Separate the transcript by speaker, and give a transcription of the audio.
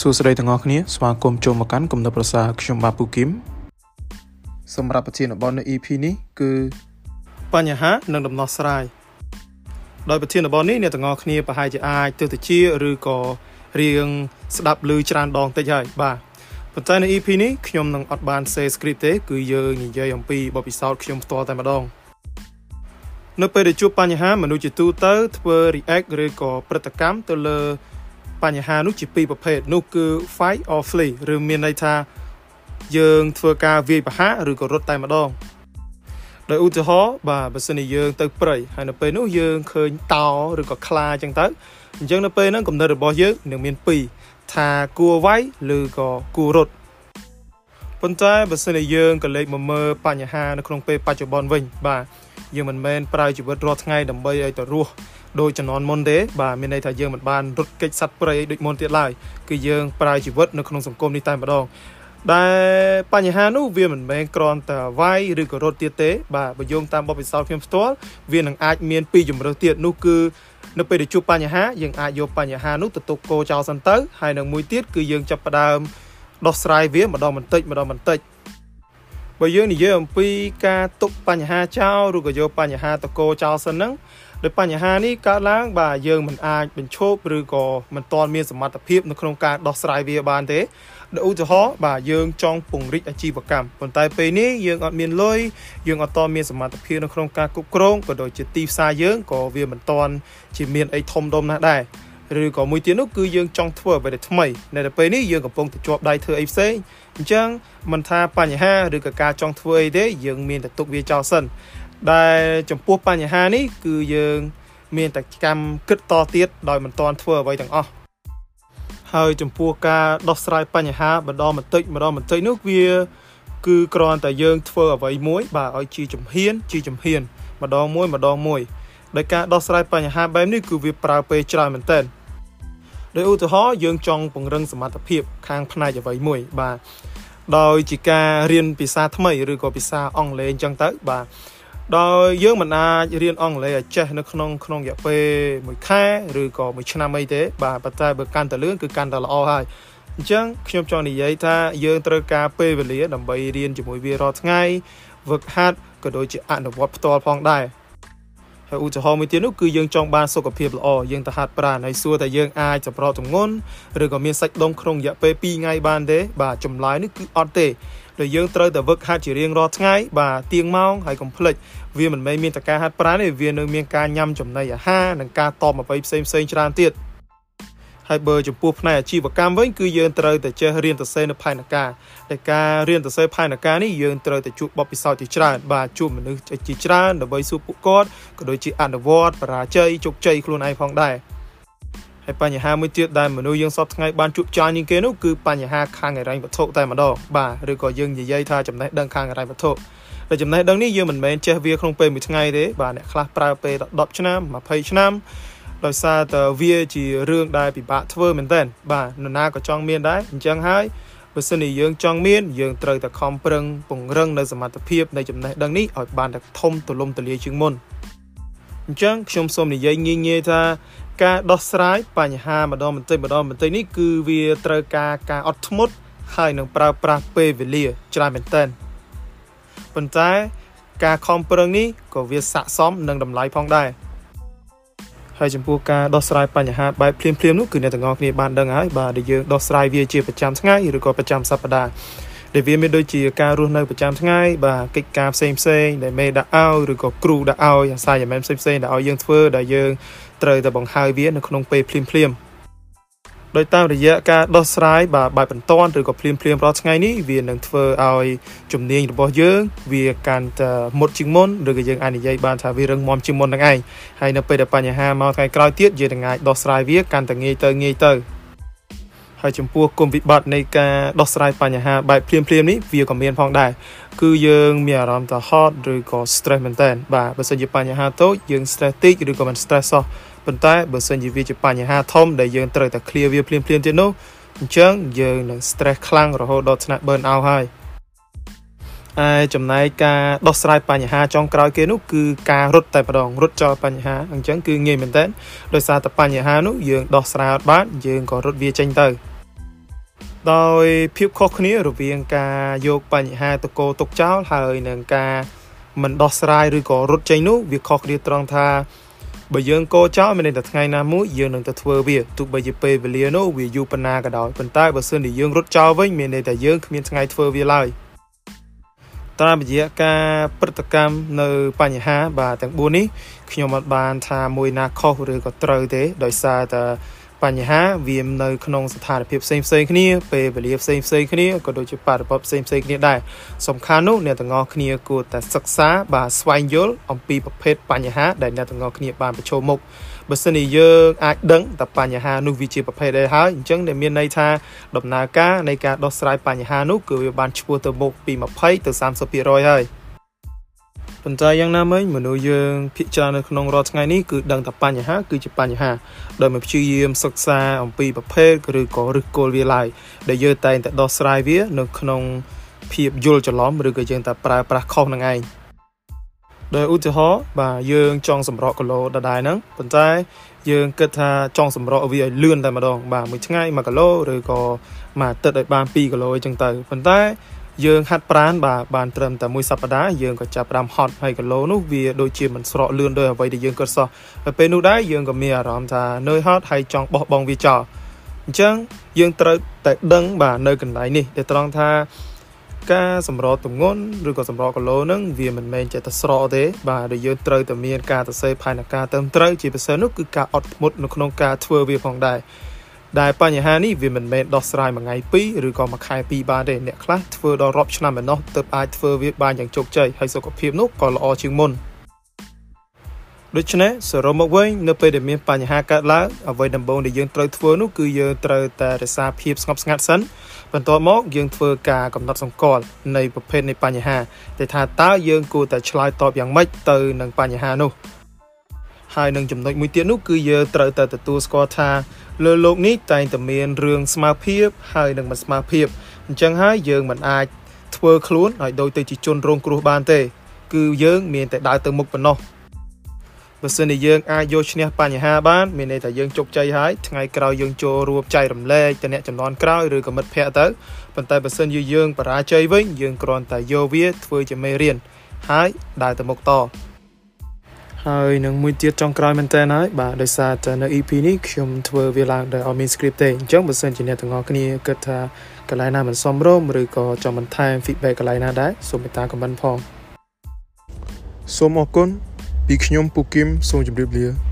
Speaker 1: សួស្តីទាំងអស់គ្នាស្វាគមន៍ចូលមកកាន់គំនិតប្រសាខ្ញុំបាទពូគឹមសម្រាប់ប្រធានបទនៅ EP នេះគឺបញ្ហានិងដំណោះស្រាយដោយប្រធានបទនេះអ្នកទាំងអស់គ្នាប្រហែលជាអាចទស្សទៅជាឬក៏រៀងស្ដាប់ឮច្រើនដងតិចហើយបាទប៉ុន្តែនៅ EP នេះខ្ញុំនឹងអត់បានសេ script ទេ គឺយើងនិយាយអំពីបទពិសោធន៍ខ្ញុំផ្ទាល់តែម្ដងនៅពេលដែលជួបបញ្ហាមនុស្សជាទូទៅធ្វើ react ឬក៏ព្រឹត្តិកម្មទៅលើ បញ្ហានោះជាពីរប្រភេទនោះគឺ fight or flee ឬមានន័យថា យើងធ្វើការវាយប្រហារឬក៏រត់តែម្ដងដោយឧទាហរណ៍បាទបើសិនជាយើងទៅព្រៃហើយនៅពេលនោះយើងឃើញតោឬក៏ខ្លាអញ្ចឹងទៅអញ្ចឹងនៅពេលហ្នឹងកំណត់របស់យើងនឹងមានពីរថាគួរវាយឬក៏គួររត់ប៉ុន្តែបើសិនជាយើងក៏លេចមកមើលបញ្ហានៅក្នុងពេលបច្ចុប្បន្នវិញបាទ យើងមិនមែនប្រើជីវិតរាល់ថ្ងៃដើម្បីឲ្យទៅរស់ដោយចំនួនមុនទេបាទមានន័យថាយើងមិនបានរត់គេចសัตว์ព្រៃដូចមុនទៀតឡើយគឺយើងប្រើជីវិតនៅក្នុងសង្គមនេះតែម្ដងដែលបញ្ហានោះវាមិនមែនគ្រាន់តែវាយឬក៏រត់ទៀតទេ បាទបើយោងតាមបទពិសោធន៍ខ្ញុំផ្ទាល់វានឹងអាចមានពីរជំរើសទៀតនោះគឺនៅពេលដែលជួបបញ្ហាយើងអាចយកបញ្ហានោះទៅទុកគោចោលសិនទៅហើយនឹងមួយទៀតគឺយើងចាប់ផ្ដើមដោះស្រាយវាម្ដងបន្តិចម្ដងបន្តិច បើយើងនិយាយអំពីការទុកបញ្ហាចោលឬក៏យកបញ្ហាតកោចោលសិនហ្នឹងដោយបញ្ហានេះកើតឡើងបាទយើងមិនអាចបញ្ឈប់ឬក៏មិនទាន់មានសមត្ថភាពនៅក្នុងការដោះស្រាយវាបានទេដូចឧទាហរណ៍បាទយើងចង់ពង្រីកអាជីវកម្មប៉ុន្តែពេលនេះយើងអត់មានលុយយើងអត់ទាន់មានសមត្ថភាពនៅក្នុងការគ្រប់គ្រងក៏ដូចជាទីផ្សារយើងក៏វាមិនទាន់ជាមានអីធំដុំណាស់ដែរ ឬក៏មួយទៀតនោះគឺយើងចង់ធ្វើអ្វីដែលថ្មីនៅតែពេលនេះយើងកំពុងតែជាប់ដៃធ្វើអីផ្សេងអញ្ចឹងមិនថាបញ្ហាឬក៏ការចង់ធ្វើអីទេយើងមានតែទុកវាចោលសិនដែលចំពោះបញ្ហានេះគឺយើងមានតែកម្មគិតតទៀតដោយមិនទាន់ធ្វើអ្វីទាំងអស់ហើយចំពោះការដោះស្រាយបញ្ហាម្ដងបន្តិចម្ដងបន្តិចនោះវាគឺគ្រាន់តែយើងធ្វើអ្វីមួយបាទឲ្យជាជំហានជាជំហានម្ដងមួយម្ដងមួយដោយការដោះស្រាយបញ្ហាបែបនេះគឺវាប្រើពេលច្រើនមែនទែន ដោយឧទាហរណ៍យើងចង់ពង្រឹងសមត្ថភាពខាងផ្នែកអ្វីមួយបាទដោយជាការរៀនភាសាថ្មីឬក៏ភាសាអង់គ្លេសអញ្ចឹងទៅបាទដោយយើងមិនអាចរៀនអង់គ្លេសឲ្យចេះនៅក្នុងក្នុងរយៈពេល1ខែឬក៏1ឆ្នាំអីទេបាទប៉ុន្តែបើកាន់តែលឿនគឺកាន់តែល្អហើយអញ្ចឹងខ្ញុំចង់និយាយថាយើងត្រូវការពេលវេលាដើម្បីរៀនជាមួយវារាល់ថ្ងៃវឹកហាត់ក៏ដូចជាអនុវត្តផ្ទាល់ផងដែរ ហើយឧទាហរណ៍មួយទៀតនោះគឺយើងចង់បានសុខភាពល្អយើងទៅហាត់ប្រាណហើយសួរថាយើងអាចសម្រោទម្ងន់ឬក៏មានសាច់ដុំក្នុងរយៈពេល2ថ្ងៃបានទេបាទចម្លើយនេះគឺអត់ទេដែលយើងត្រូវតែវឹកហាត់ជារៀងរាល់ថ្ងៃបាទទៀងម៉ោងហើយកុំភ្លេចវាមិនមែនមានតែការហាត់ប្រាណទេវានៅមានការញ៉ាំចំណីអាហារនិងការតបអ្វីផ្សេងផ្សេងច្រើនទៀត ហើយបើចំពោះផ្នែកអាជីវកម្មវិញគឺយើងត្រូវតែចេះរៀនសរសេរនៅផែនការតែការរៀនសរសេរផែនការនេះយើងត្រូវតែជួបបទពិសោធន៍ជាច្រើនបាទជួបមនុស្សជាច្រើនដើម្បីសួរពួកគាត់ក៏ដូចជាអនុវត្តបរាជ័យជោគជ័យខ្លួនឯងផងដែរហើយបញ្ហាមួយទៀតដែលមនុស្សយើងសពថ្ងៃបានជួបចាញ់ជាងគេនោះគឺបញ្ហាខាងហិរញ្ញវត្ថុតែម្ដងបាទឬក៏យើងនិយាយថាចំណេះដឹងខាងហិរញ្ញវត្ថុតែចំណេះដឹងនេះយើងមិនមែនចេះវាក្នុងពេលមួយថ្ងៃទេបាទអ្នកខ្លះប្រើពេល10ឆ្នាំ20ឆ្នាំ ដោយសារតែវាជារឿងដែលពិបាកធ្វើមែនតើបាទនរណាក៏ចង់មានដែរអញ្ចឹងហើយបើសិនជាយើងចង់មានយើងត្រូវតែខំប្រឹងពង្រឹងនៅសមត្ថភាពនៃចំណេះដឹងនេះឲ្យបានតែធំទូលំទូលាយជាងមុនអញ្ចឹងខ្ញុំសូមនិយាយងាយៗថាការដោះស្រាយបញ្ហាម្ដងបន្តិចម្ដងបន្តិចនេះគឺវាត្រូវការការអត់ធ្មត់ហើយនឹងប្រើប្រាស់ពេលវេលាច្រើនមែនទែនប៉ុន្តែការខំប្រឹងនេះក៏វាស័ក្តិសមនឹងតម្លៃផងដែរ ហើយចំពោះការដោះស្រាយបញ្ហាបែបភ្លាមៗនោះគឺអ្នកទាំងអស់គ្នាបានដឹងហើយបាទដែលយើងដោះស្រាយវាជាប្រចាំថ្ងៃឬក៏ប្រចាំសប្តាហ៍ដែលវាមានដូចជាការរស់នៅប្រចាំថ្ងៃបាទកិច្ចការផ្សេងផ្សេងដែលមេដាក់ឲ្យឬក៏គ្រូដាក់ឲ្យអាសាយមិនផ្សេងផ្សេងដែលឲ្យយើងធ្វើដែលយើងត្រូវតែបង្ហើយវានៅក្នុងពេលភ្លាមភ្លាម ដោយតាមរយៈការដោះស្រាយបាទបែបបន្ទាន់ឬក៏ភ្លាមភ្លាមរាល់ថ្ងៃនេះវានឹងធ្វើឲ្យជំនាញរបស់យើងវាកាន់តែមុតជាងមុនឬក៏យើងអាចនិយាយបានថាវារឹងមាំជាងមុននឹងឯងហើយនៅពេលដែលបញ្ហាមកថ្ងៃក្រោយទៀតយើងនឹងអាចដោះស្រាយវាកាន់តែងាយទៅងាយទៅហើយចំពោះគុំវិបត្តិនៃការដោះស្រាយបញ្ហាបែបភ្លាមភ្លាមនេះវាក៏មានផងដែរគឺយើងមានអារម្មណ៍ថាហត់ឬក៏ stress មែនតើបាទបើសិនជាបញ្ហាតូចយើង stress តិចឬក៏មិន stress សោះ ប៉ុន្តែបើសិនជាវាជាបញ្ហាធំដែលយើងត្រូវតែ clear វាភ្លាមភ្លាមទៀតនោះអញ្ចឹងយើងនឹង stress ខ្លាំងរហូតដល់ថ្នាក់ burn out ហើយឯចំណែកការដោះស្រាយបញ្ហាចុងក្រោយគេនោះគឺការរត់តែម្ដងរត់ចោលបញ្ហាអញ្ចឹងគឺងាយមែនតើដោយសារតែបញ្ហានោះយើងដោះស្រាយអត់បានយើងក៏រត់វាចេញទៅដោយភាពខុសគ្នារវាងការយកបញ្ហាតកោទុកចោលហើយនឹងការមិនដោះស្រាយឬក៏រត់ចេញនោះវាខុសគ្នាត្រង់ថា បើយើងកោចោលមានន័យថាថ្ងៃណាមួយយើងនឹងទៅធ្វើវាទោះបីជាពេលវេលានោះវាយូរប៉ុណ្ណាក៏ដោយប៉ុន្តែបើសិនជាយើងរត់ចោលវិញមានន័យថាយើងគ្មានថ្ងៃធ្វើវាឡើយតាមរយៈការព្រឹត្តិកម្មនៅបញ្ហា បាទទាំង4នេះខ្ញុំអត់បានថាមួយណាខុសឬក៏ត្រូវទេដោយសារតែ បញ្ហាវានៅក្នុងស្ថានភាពផ្សេងផ្សេងគ្នាពេលវេលាផ្សេងផ្សេងគ្នាក៏ដូចជាបរិបទផ្សេងផ្សេងគ្នាដែរសំខាន់នោះអ្នកទាំងអស់គ្នាគួរតែសិក្សាបាទស្វែងយល់អំពីប្រភេទបញ្ហាដែលអ្នកទាំងអស់គ្នាបានប្រឈមមុខបើសិនជាយើងអាចដឹងតែបញ្ហានោះវាជាប្រភេទអីហើយអញ្ចឹងដែលមានន័យថាដំណើរការនៃការដោះស្រាយបញ្ហានោះគឺវាបានឈ្មោះទៅមុខពី20ទៅ30%ហើយ ប៉ុន្តែយ៉ាងណាមិញមនុស្សយើងភាគច្រើននៅក្នុងរាល់ថ្ងៃនេះគឺដឹងតែបញ្ហា គឺជាបញ្ហាដោយមិនព្យាយាមសិក្សាអំពីប្រភេទឬក៏ឫសគល់វាឡើយដែលយើងតែងតែដោះស្រាយវា នៅក្នុងភាពយល់ច្រឡំឬក៏យើងតែប្រើប្រាស់ខុសនឹងឯងដោយឧទាហរណ៍បាទយើងចង់សម្រក់គីឡូដដែលហ្នឹងប៉ុន្តែ យើងគិតថាចង់សម្រក់វាឲ្យលឿនតែម្ដងបាទមួយថ្ងៃ1គីឡូឬក៏មួយអាទិត្យឲ្យបាន2គីឡូអីចឹងទៅប៉ុន្តែ យើងហាត់ប្រាណបាទបានត្រឹមតែមួយសប្តាហ៍យើងក៏ចាប់ផ្ដើមហត់ហើយគីឡូនោះវាដូចជាមិនស្រកលឿនដោយអ្វីដែលយើងគិតសោះហើយពេលនោះដែរយើងក៏មានអារម្មណ៍ថានឿយហត់ហើយចង់បោះបង់វាចោលអញ្ចឹងយើងត្រូវតែដឹងបាទនៅកន្លែងនេះដែលត្រង់ថាការសម្រទម្ងន់ឬក៏សម្រគីឡូហ្នឹងវាមិនមែនចេះតែស្រកទេ បាទដែលយើងត្រូវតែមានការទៅសេផែនការត្រឹមត្រូវជាពិសេសនោះគឺការអត់ធ្មត់នៅក្នុងការធ្វើវាផងដែរ ដែលបញ្ហានេះវាមិនមែនដោះស្រាយមួយថ្ងៃពីរឬក៏មួយខែពីរបានទេអ្នកខ្លះធ្វើដល់រាប់ឆ្នាំឯណោះទើបអាចធ្វើវាបានយ៉ាងជោគជ័យហើយសុខភាពនោះក៏ល្អជាងមុនដូច្នេះសរុបមកវិញនៅពេលដែលមានបញ្ហាកើតឡើងអ្វីដំបូងដែលយើងត្រូវធ្វើនោះគឺយើងត្រូវតែរក្សាភាពស្ងប់ស្ងាត់សិនបន្ទាប់មកយើងធ្វើការកំណត់សម្គាល់នៃប្រភេទនៃបញ្ហាតែថាតើយើងគួរតែឆ្លើយតបយ៉ាងម៉េចទៅនឹងបញ្ហានោះ ហើយនឹងចំណុចមួយទៀតនោះគឺយើងត្រូវតែទទួលស្គាល់ថាលើโลกនេះតែងតែមានរឿងស្មារភាពហើយនឹងមិនស្មារភាពអញ្ចឹងហើយយើងមិនអាចធ្វើខ្លួនឲ្យដូចទៅជាជនរងគ្រោះបានទេ គឺយើងមានតែដើរទៅមុខប៉ុណ្ណោះបើសិនជាយើងអាចយកឈ្នះបញ្ហាបានមានន័យថាយើងជោគជ័យហើយថ្ងៃក្រោយយើងចូលរួមចែករំលែកទៅអ្នកចំនួនក្រោយឬក៏មិត្តភ័ក្តិទៅប៉ុន្តែបើសិនជាយើងបរាជ័យវិញយើងគ្រាន់តែយកវាធ្វើជាមេរៀនហើយដើរទៅមុខត ហើយនឹងមួយទៀតចុងក្រោយមែនតើហើយបាទដោយសារតែនៅ EP នេះខ្ញុំធ្វើវាឡើងដោយអត់មាន script ទេអញ្ចឹងបើសិនជាអ្នកទាំងអស់គ្នាគិតថាកន្លែងណាមិនសមរម្យឬក៏ចង់បន្ថែម feedback កន្លែងណាដែរសូមមេត្តា comment ផងសូមអរគុណពីខ្ញុំពូគឹមសូមជម្រាបលា